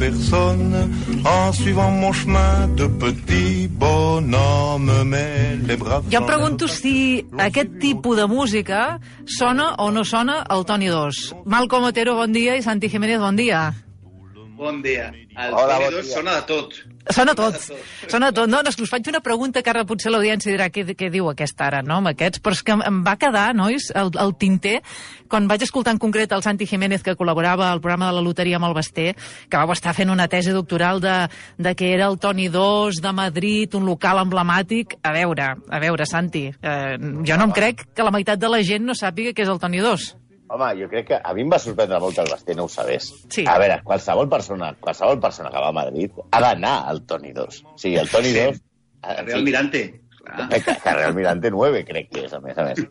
personne en suivant mon chemin de petit bonhomme. Mais les braves. Jo em pregunto si aquest tipus de música sona o no sona al Toni 2. Malcom Otero, bon dia, i Santi Jiménez, bon dia. Bon dia. El Hola, Toni bon 2 dia. sona de tot. Sona tot. Sona tot. No, no, és que us faig una pregunta que ara potser l'audiència dirà què, què diu aquesta ara, no, amb aquests, però és que em- em va quedar, nois, el, el tinter, quan vaig escoltar en concret el Santi Jiménez, que col·laborava al programa de la loteria amb el Basté, que vau estar fent una tesi doctoral de, de que era el Toni 2 de Madrid, un local emblemàtic. A veure, a veure, Santi, eh, jo no em crec que la meitat de la gent no sàpiga què és el Toni 2. Home, jo crec que a mi em va sorprendre molt que el Basté no ho sabés. Sí. A veure, qualsevol persona, qualsevol persona que va a Madrid ha d'anar al Toni 2. O sigui, el Toni Sí. 2... El Real Mirante. Clar. Eh, que- Carrer Mirante 9, crec que és, a més a més.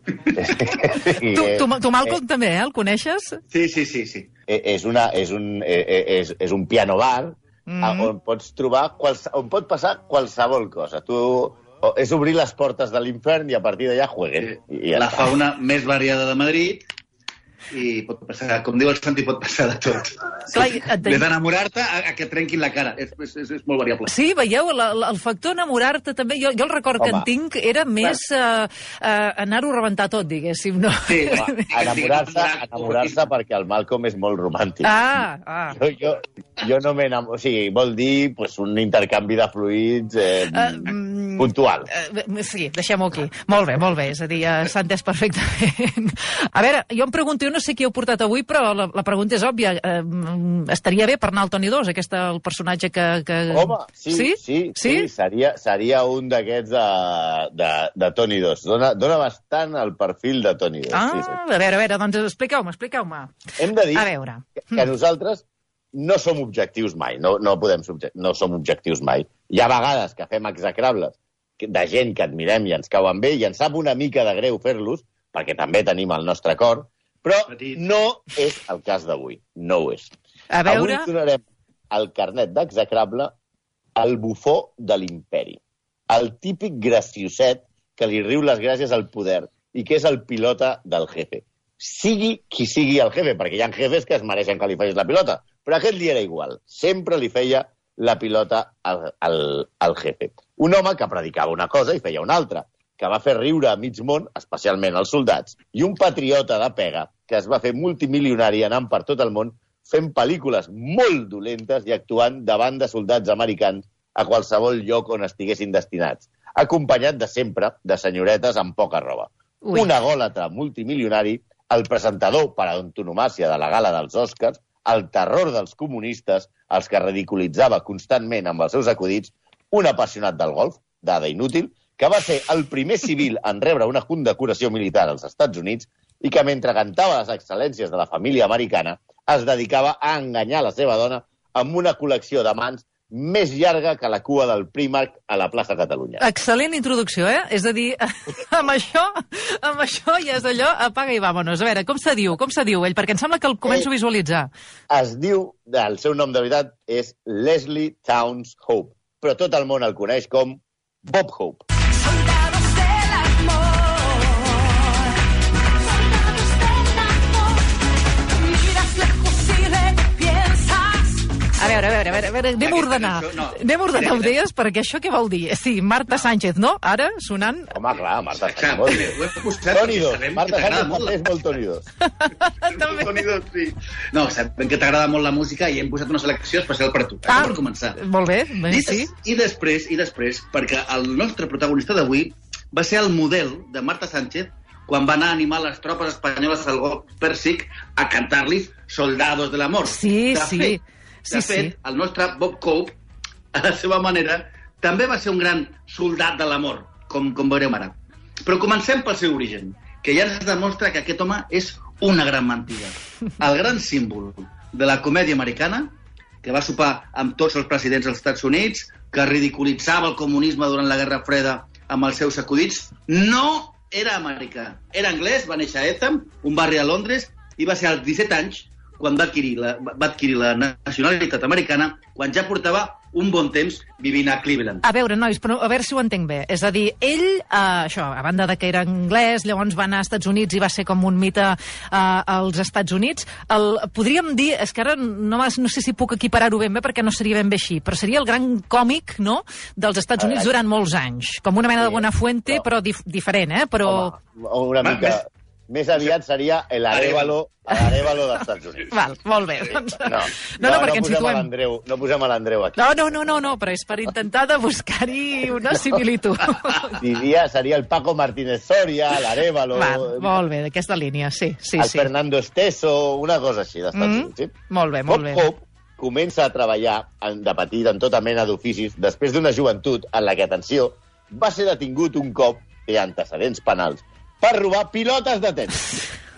I, Tu, eh, tu, tu Malcom, també, eh? El coneixes? Sí, sí, sí, sí. eh, és, una, és, un, eh, eh, és, és un piano bar mm. on pots trobar, quals, on pot passar qualsevol cosa. Tu, o, és obrir les portes de l'infern i a partir d'allà jueguen. I, ja La està. fauna més variada de Madrid i pot passar, com diu el Santi, pot passar de tot. Clar, et Des d'enamorar-te a, a que trenquin la cara. És, és, és, és molt variable. Sí, veieu, la, la, el factor enamorar-te també, jo, jo el record que Home. en tinc era més uh, uh, anar-ho a rebentar tot, diguéssim, no? Sí, Enamorar-se enamorar perquè el Malcolm és molt romàntic. Ah, ah. Jo, jo, jo no m'enamoro... O sigui, vol dir pues, un intercanvi de fluids eh, mm, puntual. Eh, sí, deixem-ho aquí. Molt bé, molt bé, és a dir, uh, s'ha entès perfectament. A veure, jo em pregunto, jo no sé qui heu portat avui, però la, la pregunta és òbvia. Eh, estaria bé per anar al Toni 2, aquest el personatge que... que... Home, sí, sí, sí, sí, sí? seria, seria un d'aquests de, de, de Toni 2. Dona, dona bastant el perfil de Toni 2. Ah, sí, sí. a veure, a veure, doncs expliqueu-me, expliqueu-me. Hem de dir A veure. que, que nosaltres no som objectius mai, no, no, podem subje no som objectius mai. Hi ha vegades que fem execrables de gent que admirem i ens cauen bé i ens sap una mica de greu fer-los, perquè també tenim el nostre cor, però Petit. no és el cas d'avui. No ho és. A veure... Avui donarem el carnet d'execrable al bufó de l'imperi. El típic gracioset que li riu les gràcies al poder i que és el pilota del jefe. Sigui qui sigui el jefe, perquè hi ha jefes que es mereixen que li facis la pilota, però aquest li era igual. Sempre li feia la pilota al, al, al jefe. Un home que predicava una cosa i feia una altra, que va fer riure a mig món, especialment als soldats, i un patriota de pega que es va fer multimilionari anant per tot el món fent pel·lícules molt dolentes i actuant davant de soldats americans a qualsevol lloc on estiguessin destinats, acompanyat de sempre de senyoretes amb poca roba. Ui. Un agòlatra multimilionari, el presentador per antonomàcia de la gala dels Oscars, el terror dels comunistes, els que ridiculitzava constantment amb els seus acudits, un apassionat del golf, dada inútil, que va ser el primer civil en rebre una condecoració militar als Estats Units i que mentre cantava les excel·lències de la família americana es dedicava a enganyar la seva dona amb una col·lecció de mans més llarga que la cua del Primark a la plaça Catalunya. Excel·lent introducció, eh? És a dir, amb això, amb això ja és allò, apaga i vámonos. A veure, com se diu? Com se diu ell? Perquè em sembla que el començo a visualitzar. Es diu, el seu nom de veritat és Leslie Towns Hope, però tot el món el coneix com Bob Hope. A veure, a veure, a veure, a veure anem a ordenar. cançó, no. Anem a ordenar, deies, perquè això què vol dir? Sí, Marta Sánchez, no? Ara, sonant... Home, clar, Marta Exacte, Sánchez. molt bé. ho he posat Toni perquè 2. sabem Marta Sánchez és molt Toni 2. També. Toni 2, sí. No, sabem que t'agrada molt la música i hem posat una selecció especial per tu. Ah, per començar. Molt bé, bé I, sí. I després, i després, perquè el nostre protagonista d'avui va ser el model de Marta Sánchez quan va anar a animar les tropes espanyoles al golf Pèrsic a cantar-los Soldados de l'amor. Sí, de sí. Fet, Sí, de fet, sí. el nostre Bob Cope, a la seva manera, també va ser un gran soldat de l'amor, com, com veurem ara. Però comencem pel seu origen, que ja ens demostra que aquest home és una gran mentida. El gran símbol de la comèdia americana que va sopar amb tots els presidents dels Estats Units, que ridiculitzava el comunisme durant la Guerra Freda amb els seus acudits, no era americà. Era anglès, va néixer a Etham, un barri a Londres, i va ser als 17 anys quan va adquirir la, va adquirir la nacionalitat americana, quan ja portava un bon temps vivint a Cleveland. A veure, nois, però a veure si ho entenc bé. És a dir, ell, eh, això, a banda de que era anglès, llavors va anar als Estats Units i va ser com un mite eh, als Estats Units, el, podríem dir, és que ara no, no sé si puc equiparar-ho ben bé perquè no seria ben bé així, però seria el gran còmic, no?, dels Estats Units durant molts anys. Com una mena de Sí, Buenafuente, però- però dif diferent, eh? Però... Home, una Va, mica... més- Més aviat seria el Arevalo, l'Arevalo dels Estats Units. Val, molt bé. Doncs... No, no, no, perquè ens posem a situem... l'Andreu, no posem a l'Andreu aquí. No, no, no, no, no, però és per intentar de buscar-hi una similitud. Diria, seria el Paco Martínez Soria, l'Arevalo, Val, molt bé, d'aquesta línia, sí, sí, el sí. Fernando Esteso, una cosa així d'Estats Mm, Units. Sí? molt bé, molt Bob bé. Comença a treballar de petit en tota mena d'oficis després d'una joventut en la que, atenció, va ser detingut un cop, té antecedents penals, per robar pilotes de tenis.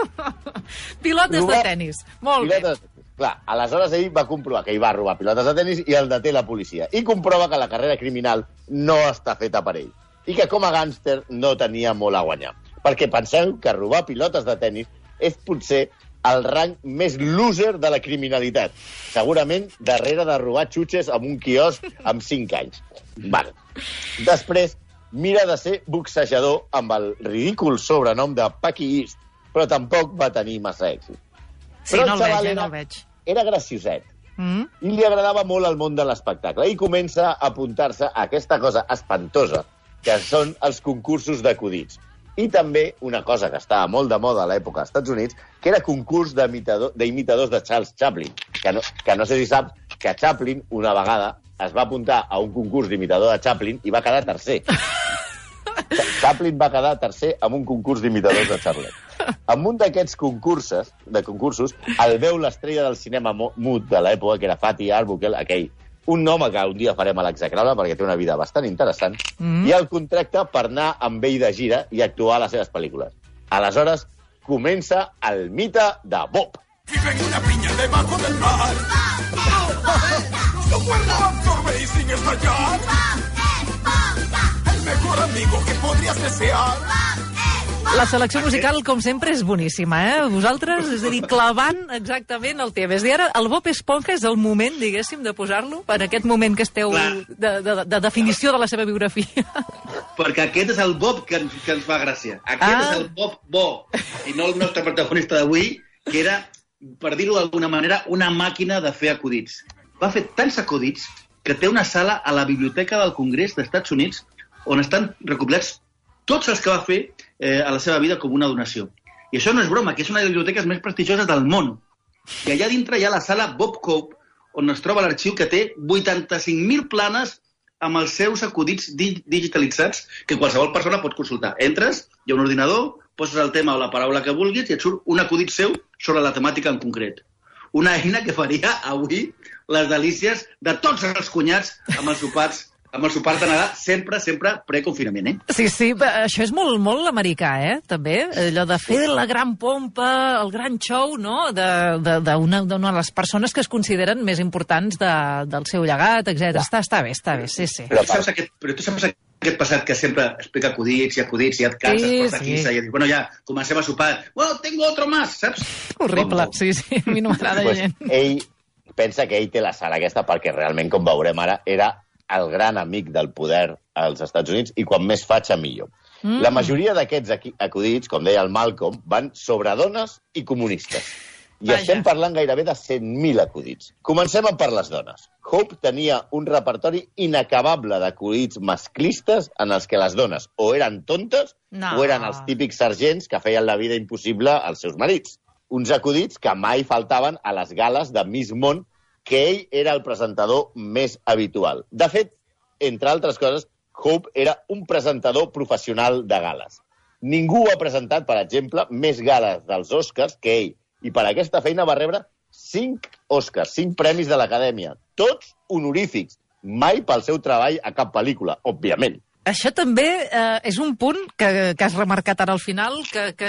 Pilotes de Robar- tennis. Molt bé. Pilotes de tenis. Clar, aleshores ell va comprovar que ell va robar pilotes de tenis i el deté la policia. I comprova que la carrera criminal no està feta per ell. I que com a gàngster no tenia molt a guanyar. Perquè penseu que robar pilotes de tenis és potser el rang més loser de la criminalitat. Segurament darrere de robar xutxes amb un quiosc amb 5 anys. Vale. Després, mira de ser boxejador amb el ridícul sobrenom de Paki East, però tampoc va tenir massa èxit. Sí, Però no el el veig, eh, era- no el veig. Era gracioset Mm? i li agradava molt el món de l'espectacle i comença a apuntar-se a aquesta cosa espantosa que són els concursos d'acudits. I també una cosa que estava molt de moda a l'època als Estats Units, que era concurs d'imitador- d'imitadors de Charles Chaplin, que no, que no sé si saps que Chaplin una vegada es va apuntar a un concurs d'imitador de Chaplin i va quedar tercer. Chaplin va quedar tercer amb un concurs d'imitadors de Charlet. En un d'aquests concursos, de concursos, el veu l'estrella del cinema mut de l'època, que era Fatih Arbuckle, aquell un home que un dia farem a l'execrable perquè té una vida bastant interessant, mm. i el contracta per anar amb ell de gira i actuar a les seves pel·lícules. Aleshores, comença el mite de Bob. Vive en una piña debajo del mar. Su cuerpo absorbe y sin estallar. El mejor amigo que podrías desear. La selecció musical, com sempre, és boníssima, eh? Vosaltres, és a dir, clavant exactament el tema. És a dir, ara el Bob Esponja és el moment, diguéssim, de posar-lo en aquest moment que esteu Clar. de, de, de definició de la seva biografia. Perquè aquest és el Bob que ens, que ens fa gràcia. Aquest ah. és el Bob bo, i no el nostre protagonista d'avui, que era, per dir-ho d'alguna manera, una màquina de fer acudits. Va fer tants acudits que té una sala a la Biblioteca del Congrés d'Estats Units on estan recopilats tots els que va fer eh, a la seva vida com una donació. I això no és broma, que és una de les biblioteques més prestigioses del món. I allà dintre hi ha la sala Bob Cope, on es troba l'arxiu que té 85.000 planes amb els seus acudits di digitalitzats que qualsevol persona pot consultar. Entres, hi ha un ordinador, poses el tema o la paraula que vulguis i et surt un acudit seu sobre la temàtica en concret. Una eina que faria avui les delícies de tots els cunyats amb els sopars amb el sopar de Nadal, sempre, sempre preconfinament, eh? Sí, sí, això és molt, molt americà, eh, també. Allò de fer la gran pompa, el gran show, no?, d'una de, d'una de les persones que es consideren més importants de, del seu llegat, etc. Està, està bé, està bé, sí, sí. Però Tu saps aquest, però tu saps aquest passat que sempre explica acudits i acudits i et canses, Sí, porta sí. i dius, bueno, ja, comencem a sopar. Bueno, tengo otro más, saps? Horrible, Com- sí, sí, a mi no m'agrada pues, gent. ell pensa que ell té la sala aquesta perquè realment, com veurem ara, era el gran amic del poder als Estats Units i quan més fatxa, millor. Mm. La majoria d'aquests aquí- acudits, com deia el Malcolm, van sobre dones i comunistes. I Vaja. estem parlant gairebé de 100.000 acudits. Comencem per les dones. Hope tenia un repertori inacabable d'acudits masclistes en els que les dones o eren tontes No. o eren els típics sergents que feien la vida impossible als seus marits. Uns acudits que mai faltaven a les gales de Miss Món, que ell era el presentador més habitual. De fet, entre altres coses, Hope era un presentador professional de gales. Ningú ha presentat, per exemple, més gales dels Oscars que ell, i per aquesta feina va rebre 5 Oscars, 5 premis de l'Acadèmia, tots honorífics, mai pel seu treball a cap pel·lícula, òbviament. Això també eh, és un punt que, que has remarcat ara al final, que, que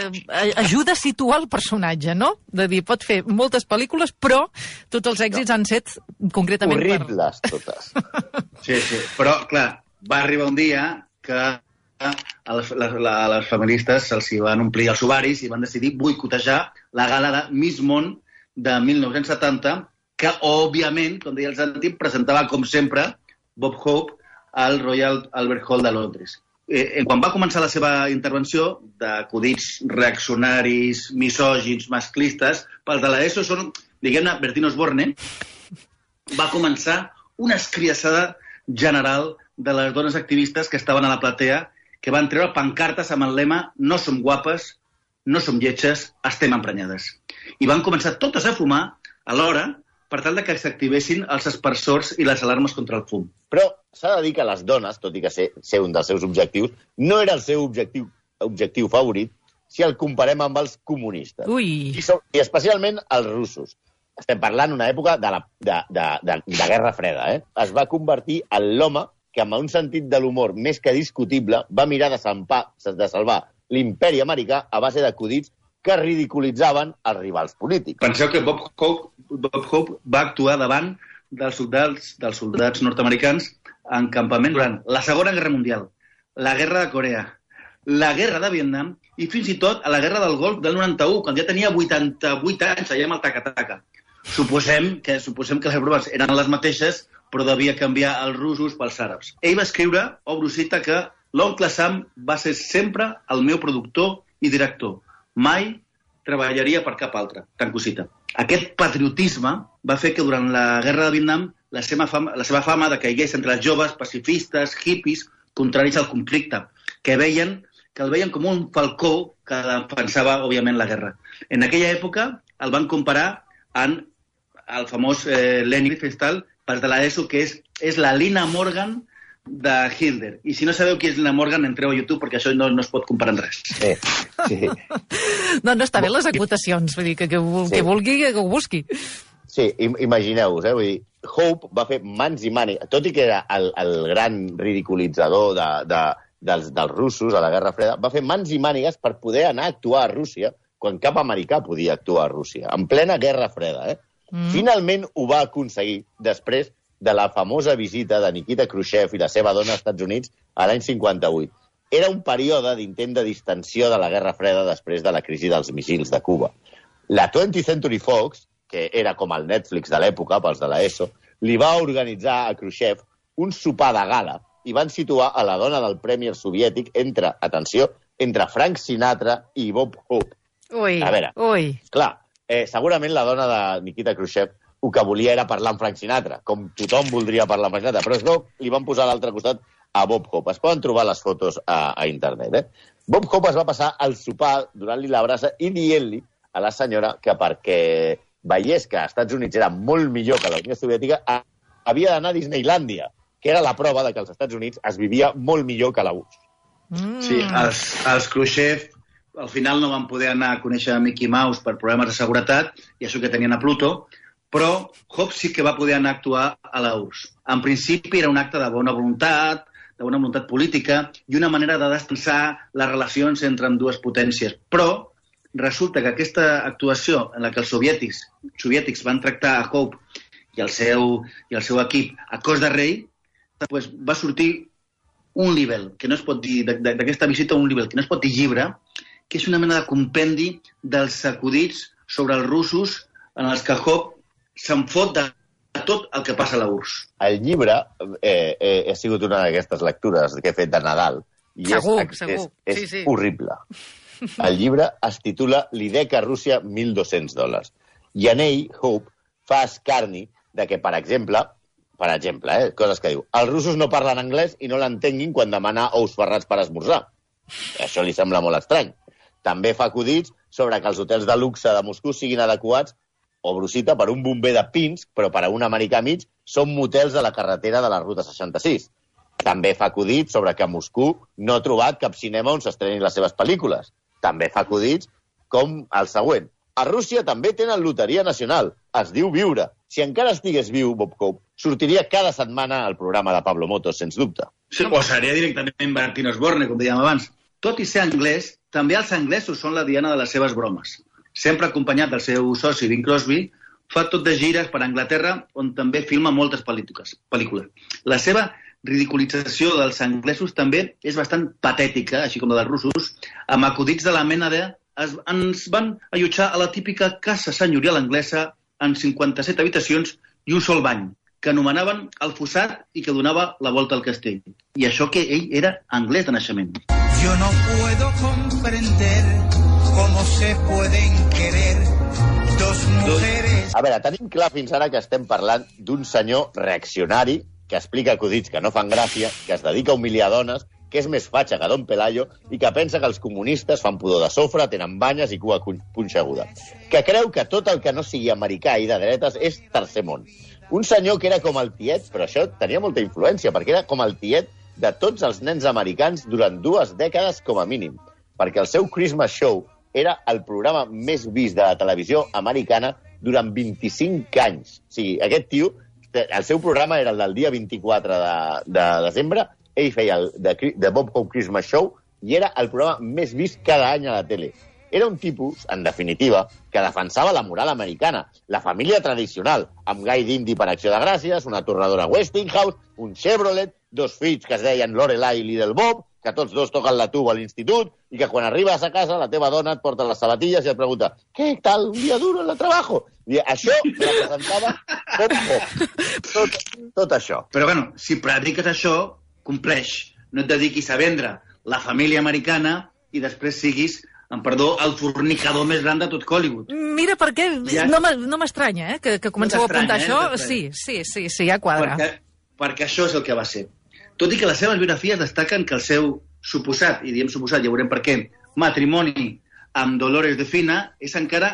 ajuda a situar el personatge, no? De dir, pot fer moltes pel·lícules, però tots els èxits han set concretament Horribles, totes. Sí, sí. Però, clar, va arribar un dia que a les, les, feministes se'ls van omplir els ovaris i van decidir boicotejar la gala de Miss Món de 1970, que, òbviament, com deia el Santi, presentava, com sempre, Bob Hope al Royal Albert Hall de Londres. Eh, eh, quan va començar la seva intervenció d'acudits reaccionaris, misògins, masclistes, pels de l'ESO són, diguem-ne, Bertino Osborne, va començar una escriassada general de les dones activistes que estaven a la platea, que van treure pancartes amb el lema no som guapes, no som lletges, estem emprenyades. I van començar totes a fumar alhora per tal de que s'activessin els espersors i les alarmes contra el fum. Però s'ha de dir que les dones, tot i que ser, ser un dels seus objectius, no era el seu objectiu, objectiu favorit si el comparem amb els comunistes. Ui, I, so, I especialment els russos. Estem parlant d'una època de, la, de, de, de, de Guerra Freda. Eh? Es va convertir en l'home que, amb un sentit de l'humor més que discutible, va mirar de, sampar, de salvar l'imperi americà a base d'acudits que ridiculitzaven els rivals polítics. Penseu que Bob Hope, Bob Hope va actuar davant dels soldats, dels soldats nord-americans en campament durant la Segona Guerra Mundial, la Guerra de Corea, la Guerra de Vietnam i fins i tot a la Guerra del Golf del 91, quan ja tenia 88 anys, allà amb el taca-taca. Suposem que, suposem que les proves eren les mateixes, però devia canviar els russos pels àrabs. Ell va escriure, obro cita, que l'oncle Sam va ser sempre el meu productor i director. Mai treballaria per cap altre. Tanco cita. Aquest patriotisme va fer que durant la Guerra de Vietnam la seva fama, la seva fama decaigués entre els joves pacifistes, hippies, contraris al conflicte, que veien que el veien com un falcó que defensava, òbviament, la guerra. En aquella època el van comparar amb el famós eh, Lenny Riefenstahl, per de l'ESO, que és, és la Lina Morgan de Hilder. I si no sabeu qui és Lina Morgan, entreu a YouTube, perquè això no, no es pot comparar amb res. Sí, sí. no, no està bé les acotacions, vull dir, que, que, que, Sí. que vulgui, que ho busqui. Sí, im imagineu-vos, eh? Vull dir, Hope va fer mans i mànigues, tot i que era el, el gran ridiculitzador de, de, dels, dels russos a la Guerra Freda, va fer mans i mànigues per poder anar a actuar a Rússia quan cap americà podia actuar a Rússia, en plena Guerra Freda. Eh? Mm. Finalment ho va aconseguir després de la famosa visita de Nikita Khrushchev i la seva dona als Estats Units a l'any 58. Era un període d'intent de distensió de la Guerra Freda després de la crisi dels missils de Cuba. La 20th Century Fox, que era com el Netflix de l'època, pels de l'ESO, li va organitzar a Khrushchev un sopar de gala i van situar a la dona del Premier soviètic entre, atenció, entre Frank Sinatra i Bob Hope. Ui, A veure. ui. Clar, eh, segurament la dona de Nikita Khrushchev el que volia era parlar amb Frank Sinatra, com tothom voldria parlar amb Frank Sinatra, però es veu li van posar a l'altre costat a Bob Hope. Es poden trobar les fotos a, a internet. Eh? Bob Hope es va passar el sopar donant-li la brasa i dient-li a la senyora que perquè veiés que als Estats Units era molt millor que la Unió Soviètica, havia d'anar a Disneylàndia, que era la prova de que als Estats Units es vivia molt millor que la URSS. Mm. Sí, els, els Khrushchev al final no van poder anar a conèixer Mickey Mouse per problemes de seguretat, i això que tenien a Pluto, però Hobbes sí que va poder anar a actuar a la URSS. En principi era un acte de bona voluntat, de bona voluntat política i una manera de destensar les relacions entre amb dues potències. Però resulta que aquesta actuació en la que els soviètics, soviètics van tractar a Hope i el seu, i el seu equip a cos de rei, pues, va sortir un libel, que no es pot dir, d'aquesta visita un libel, que no es pot dir llibre, que és una mena de compendi dels acudits sobre els russos en els que Hope se'n fot de tot el que passa a la URSS. El llibre eh, eh, ha sigut una d'aquestes lectures que he fet de Nadal. I Segur, és, segur. És, és Sí, sí. horrible. El llibre es titula L'IDEC a Rússia, 1.200 dòlars. I en ell, Hope fa escarni de que, per exemple, per exemple, eh, coses que diu, els russos no parlen anglès i no l'entenguin quan demana ous ferrats per esmorzar. Això li sembla molt estrany. També fa acudits sobre que els hotels de luxe de Moscou siguin adequats o brusita per un bomber de Pinsk, però per a un americà mig són motels de la carretera de la Ruta 66. També fa acudits sobre que Moscou no ha trobat cap cinema on s'estrenin les seves pel·lícules. També fa acudits com el següent. A Rússia també tenen loteria nacional, es diu viure. Si encara estigués viu, Bob Hope, sortiria cada setmana al programa de Pablo Motos, sens dubte. Sí, o seria directament Martín Osborne, com dèiem abans. Tot i ser anglès, també els anglesos són la diana de les seves bromes. Sempre acompanyat del seu soci, Bing Crosby, fa tot de gires per Anglaterra, on també filma moltes pel·lícules. La seva ridiculització dels anglesos també és bastant patètica, així com la dels russos, amb acudits de la mena de es, ens van allotjar a la típica casa senyorial anglesa en 57 habitacions i un sol bany, que anomenaven el fossat i que donava la volta al castell. I això que ell era anglès de naixement. Yo no puedo comprender cómo se pueden querer dos mujeres. A veure, tenim clar fins ara que estem parlant d'un senyor reaccionari que explica acudits que no fan gràcia, que es dedica a humiliar dones, que és més fatxa que Don Pelayo i que pensa que els comunistes fan pudor de sofre, tenen banyes i cua punxeguda. Que creu que tot el que no sigui americà i de dretes és tercer món. Un senyor que era com el tiet, però això tenia molta influència, perquè era com el tiet de tots els nens americans durant dues dècades com a mínim, perquè el seu Christmas Show era el programa més vist de la televisió americana durant 25 anys. O sigui, aquest tio, el seu programa era el del dia 24 de, de desembre, ell feia el de, de Bob Hope Christmas Show i era el programa més vist cada any a la tele. Era un tipus, en definitiva, que defensava la moral americana, la família tradicional, amb gai d'indi per acció de gràcies, una torradora Westinghouse, un Chevrolet, dos fills que es deien Lorelai i Little Bob, que tots dos toquen la tuba a l'institut, i que quan arribes a casa la teva dona et porta les sabatilles i et pregunta «Què tal? Un dia duro en el trabajo?» I això representava Hope. Tot, tot això. Però, bueno, si prediques això, compleix. No et dediquis a vendre la família americana i després siguis, en perdó, el fornicador més gran de tot Hollywood. Mira, per què? Ja- No m'estranya, eh, que, que comenceu a apuntar això. eh? No Sí, sí, sí, sí, ja quadra. Perquè, perquè això és el que va ser. Tot i que les seves biografies destaquen que el seu suposat, i diem suposat, ja veurem per què, matrimoni amb Dolores de Fina és encara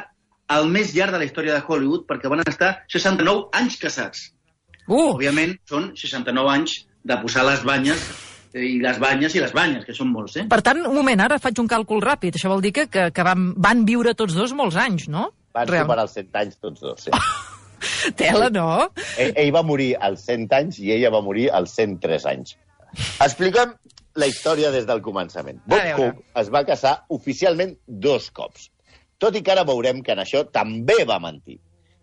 el més llarg de la història de Hollywood perquè van estar 69 anys casats. Uh, Òbviament, són 69 anys de posar les banyes eh, i les banyes i les banyes, que són molts, eh? per tant, un moment, ara faig un càlcul ràpid. Això vol dir que, que, que van, van viure tots dos molts anys, no? Van Real- superar els 100 anys tots dos, sí. Tela, no? ell, ell va morir als 100 anys i ella va morir als 103 anys. Expliquem la història des del començament. Bob. Hope es va casar oficialment dos cops. Tot i que ara veurem que en això també va mentir.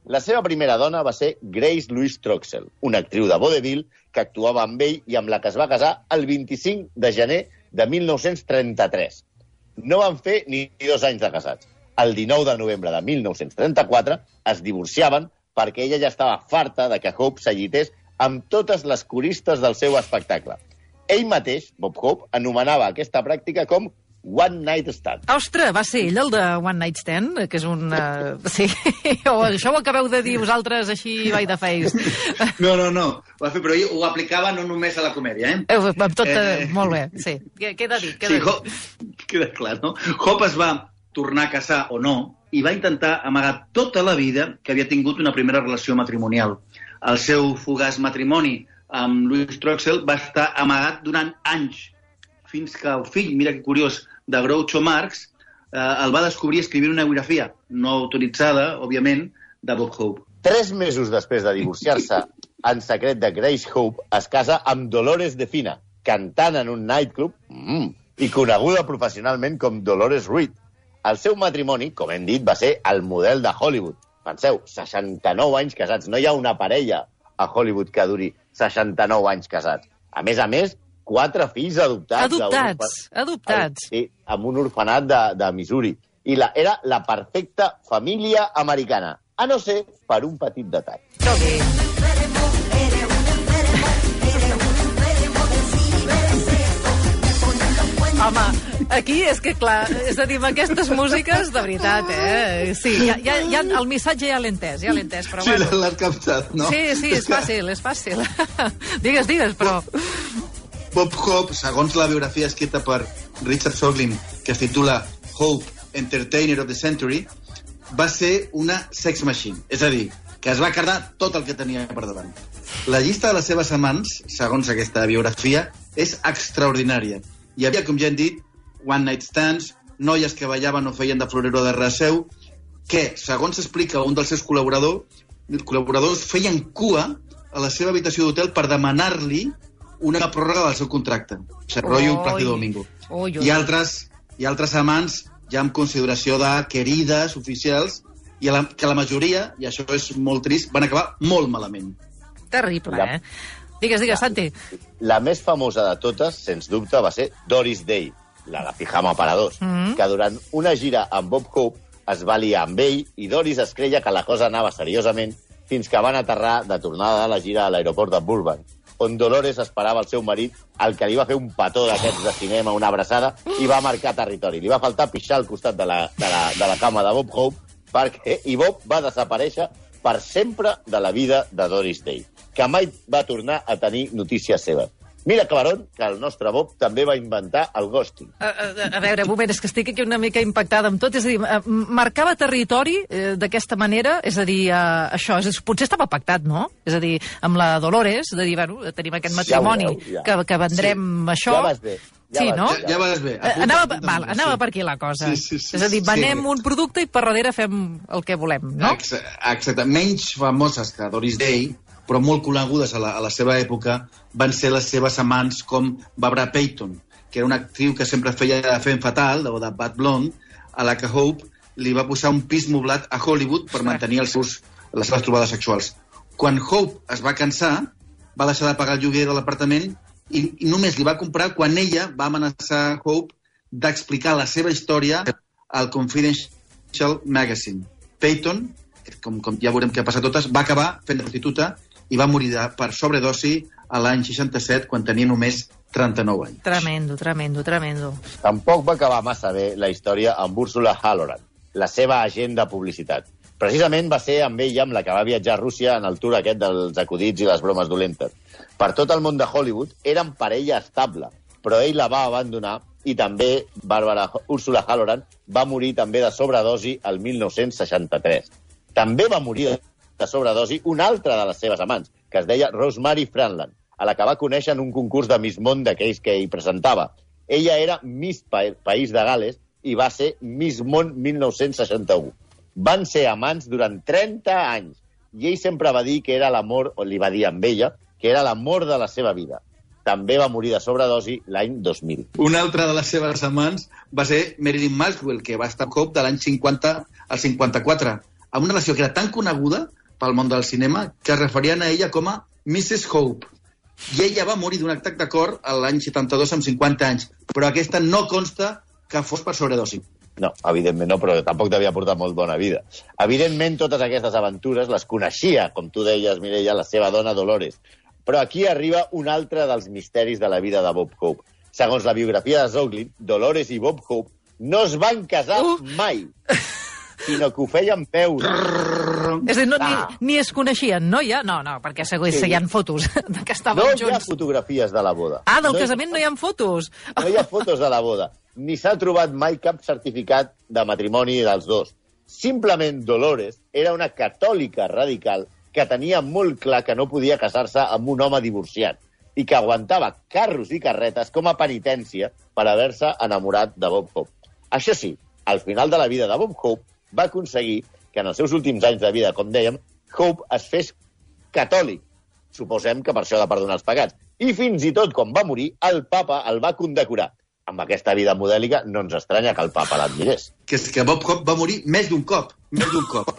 La seva primera dona va ser Grace Louise Troxell, una actriu de vodevil que actuava amb ell i amb la que es va casar el 25 de gener de 1933. No van fer ni dos anys de casats. El 19 de novembre de 1934 es divorciaven perquè ella ja estava farta de que Hope s'allités amb totes les coristes del seu espectacle. Ell mateix, Bob Hope, anomenava aquesta pràctica com One Night Stand. Ostres, va ser ell el de One Night Stand, que és un... Uh, sí, o això ho acabeu de dir vosaltres així by the face. No, no, no. Ho va fer, però ell ho aplicava no només a la comèdia, eh? Eh, Amb tot, eh, Eh. molt bé, sí. Què- Queda dit, queda Sí, dit. Hope, queda clar, no? Hope es va tornar a casar o no i va intentar amagar tota la vida que havia tingut una primera relació matrimonial. El seu fugaç matrimoni amb Louis Troxell va estar amagat durant anys, fins que el fill, mira que curiós, de Groucho Marx, eh, el va descobrir escrivint una biografia no autoritzada, òbviament, de Bob Hope. Tres mesos després de divorciar-se en secret de Grace Hope, es casa amb Dolores de Fina, cantant en un nightclub mm, i coneguda professionalment com Dolores Reed. El seu matrimoni, com hem dit, va ser el model de Hollywood. Penseu, 69 anys casats. No hi ha una parella a Hollywood que duri 69 anys casats. A més a més, quatre fills adoptats. Adoptats, orfa- adoptats. Sí, amb un orfenat de, de Missouri. I la, era la perfecta família americana, a no ser per un petit detall. Escolti, aquí és que, clar, és a dir, amb aquestes músiques, de veritat, eh? Sí, ja, ja, ja, el missatge ja l'he entès, ja l'he entès, però bueno. l'has captat, no? Sí, sí, és fàcil, és fàcil. digues, digues, però... Bob Hope, segons la biografia escrita per Richard Soglin, que es titula Hope, Entertainer of the Century, va ser una sex machine. És a dir, que es va quedar tot el que tenia per davant. La llista de les seves amants, segons aquesta biografia, és extraordinària. Hi havia, com ja hem dit, one night stands, noies que ballaven o feien de florero de raseu, que, segons explica un dels seus col·laboradors, col·laboradors feien cua a la seva habitació d'hotel per demanar-li una pròrroga del seu contracte. O sigui, rotllo Plácido Domingo. Ui, ui. I altres, i altres amants ja amb consideració de querides oficials i a la, que la majoria, i això és molt trist, van acabar molt malament. Terrible, Ja. eh? Digues, digues, Santi. La més famosa de totes, sens dubte, va ser Doris Day, la de Pijama para dos, Mhm. que durant una gira amb Bob Hope es va liar amb ell i Doris es creia que la cosa anava seriosament fins que van aterrar de tornada de la gira a l'aeroport de Burbank, on Dolores esperava el seu marit, el que li va fer un petó d'aquests de cinema, una abraçada, i va marcar territori. Li va faltar pixar al costat de la, de la, de la cama de Bob Hope, perquè, i Bob va desaparèixer per sempre de la vida de Doris Day, que mai va tornar a tenir notícies seves. Mira, Claron, que el nostre Bob també va inventar el ghosting. A, a, a veure, un moment, és que estic aquí una mica impactada amb tot. És a dir, eh, marcava territori eh, d'aquesta manera, és a dir, eh, això, és, potser estava pactat, no? És a dir, amb la Dolores, de dir, bueno, tenim aquest Ja matrimoni, veureu, ja. que, que vendrem això... Ja vas bé. Ja sí, vas no? Ja, ja vas bé. Eh, Apunta, Anava, apunta, val, anava sí. per aquí la cosa. Sí, sí, sí, és a dir, sí. venem un producte i per darrere fem el que volem, no? Ex exacte. Menys famoses que Doris Day, però molt conegudes a la, a la seva època, van ser les seves amants com Barbara Payton, que era una actriu que sempre feia de fem fatal, o de Bad Blonde, a la que Hope li va posar un pis moblat a Hollywood per mantenir els seus, les seves trobades sexuals. Quan Hope es va cansar, va deixar de pagar el lloguer de l'apartament i, i només li va comprar quan ella va amenaçar Hope d'explicar la seva història al Confidential Magazine. Peyton, com, com ja veurem què ha passat totes, va acabar fent de prostituta i va morir de, per sobredosi a l'any 67, quan tenia només 39 anys. Tremendo, tremendo, tremendo. Tampoc va acabar massa bé la història amb Úrsula Halloran, la seva agent de publicitat. Precisament va ser amb ella amb la que va viatjar a Rússia en el tour aquest dels acudits i les bromes dolentes. Per tot el món de Hollywood eren parella estable, però ell la va abandonar i també Bàrbara Úrsula Halloran va morir també de sobredosi el 1963. També va morir de sobredosi una altra de les seves amants, que es deia Rosemary Franland, a la que va conèixer en un concurs de Miss Món d'aquells que hi presentava. Ella era Miss pa País de Gales i va ser Miss Món 1961. Van ser amants durant 30 anys i ell sempre va dir que era l'amor, o li va dir amb ella, que era l'amor de la seva vida. També va morir de sobredosi l'any 2000. Una altra de les seves amants va ser Marilyn Maxwell, que va estar cop de l'any 50 al 54, amb una relació que era tan coneguda pel món del cinema que es referien a ella com a Mrs. Hope. I ella va morir d'un atac de cor a l'any 72 amb 50 anys, però aquesta no consta que fos per sobredosi. No, evidentment no, però tampoc devia portar molt bona vida. Evidentment, totes aquestes aventures les coneixia, com tu deies, Mireia, la seva dona Dolores. Però aquí arriba un altre dels misteris de la vida de Bob Hope. Segons la biografia de Zoglin, Dolores i Bob Hope no es van casar Uh. mai, sinó que ho feien veure. És a dir, no, Ah. ni, ni es coneixien, no? Ja? No, no, perquè segur Sí. hi ha fotos de que estaven No hi ha junts. fotografies de la boda. Ah, del no hi- casament no hi ha fotos. No hi ha fotos de la boda. Ni s'ha trobat mai cap certificat de matrimoni dels dos. Simplement Dolores era una catòlica radical que tenia molt clar que no podia casar-se amb un home divorciat i que aguantava carros i carretes com a penitència per haver-se enamorat de Bob Hope. Això sí, al final de la vida de Bob Hope va aconseguir que en els seus últims anys de vida, com dèiem, Hope es fes catòlic. Suposem que per això ha de perdonar els pecats. I fins i tot, quan va morir, el papa el va condecorar. Amb aquesta vida modèlica no ens estranya que el papa l'admirés. Que és que Bob Hope va morir més d'un cop, més d'un cop.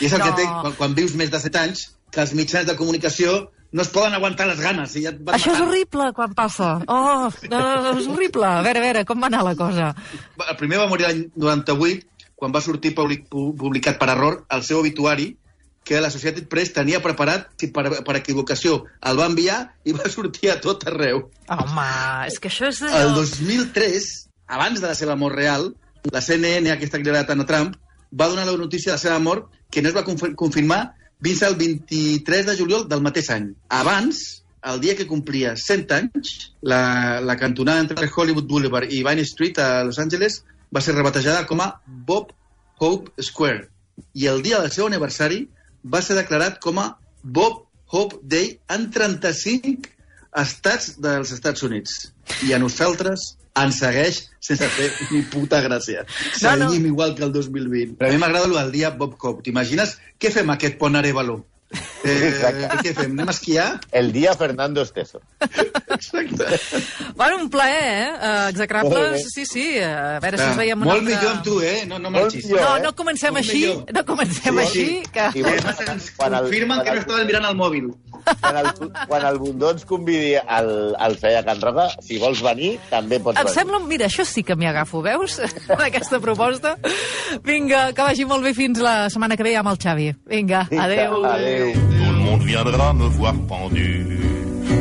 I és el No. que té quan, quan vius més de 7 anys, que els mitjans de comunicació no es poden aguantar les ganes. I ja et van Això és matant. horrible quan passa. Oh, no, és horrible. A veure, a veure, com va anar la cosa? El primer va morir l'any 98, quan va sortir public, pu- publicat per error el seu obituari, que la Societat Press tenia preparat si per, per equivocació. El va enviar i va sortir a tot arreu. Home, és que això és El allò... 2003, abans de la seva mort real, la CNN, aquesta que tant a Trump, va donar la notícia de la seva mort que no es va conf- confirmar fins al 23 de juliol del mateix any. Abans, el dia que complia 100 anys, la, la cantonada entre Hollywood Boulevard i Vine Street a Los Angeles va ser rebatejada com a Bob Hope Square. I el dia del seu aniversari va ser declarat com a Bob Hope Day en 35 estats dels Estats Units. I a nosaltres ens segueix sense fer ni puta gràcia. No, no. Seguim igual que el 2020. Però a mi m'agrada el dia Bob Cobb. T'imagines què fem aquest pont Arevalo? Eh, Exacte. què fem? Anem a esquiar? El dia Fernando Esteso. Exacte. Bueno, un plaer, eh? Uh, Molt execrables, sí, sí. A veure si ens Ah, veiem un molt altre... millor amb tu, eh? No, no marxis. millor. No, eh? no comencem Molt així, millor. no comencem Sí, així, sí. que... I además ens confirmen que no estaven mirant el mòbil. Quan el, quan el Bundó ens convidi al, al Feia Can Roca, si vols venir, també pots Em venir. sembla... Mira, això sí que m'hi agafo, veus? Aquesta proposta. Vinga, que vagi molt bé fins la setmana que ve amb el Xavi. Vinga, adeu. Adéu. Tout le monde viendra me voir pendu,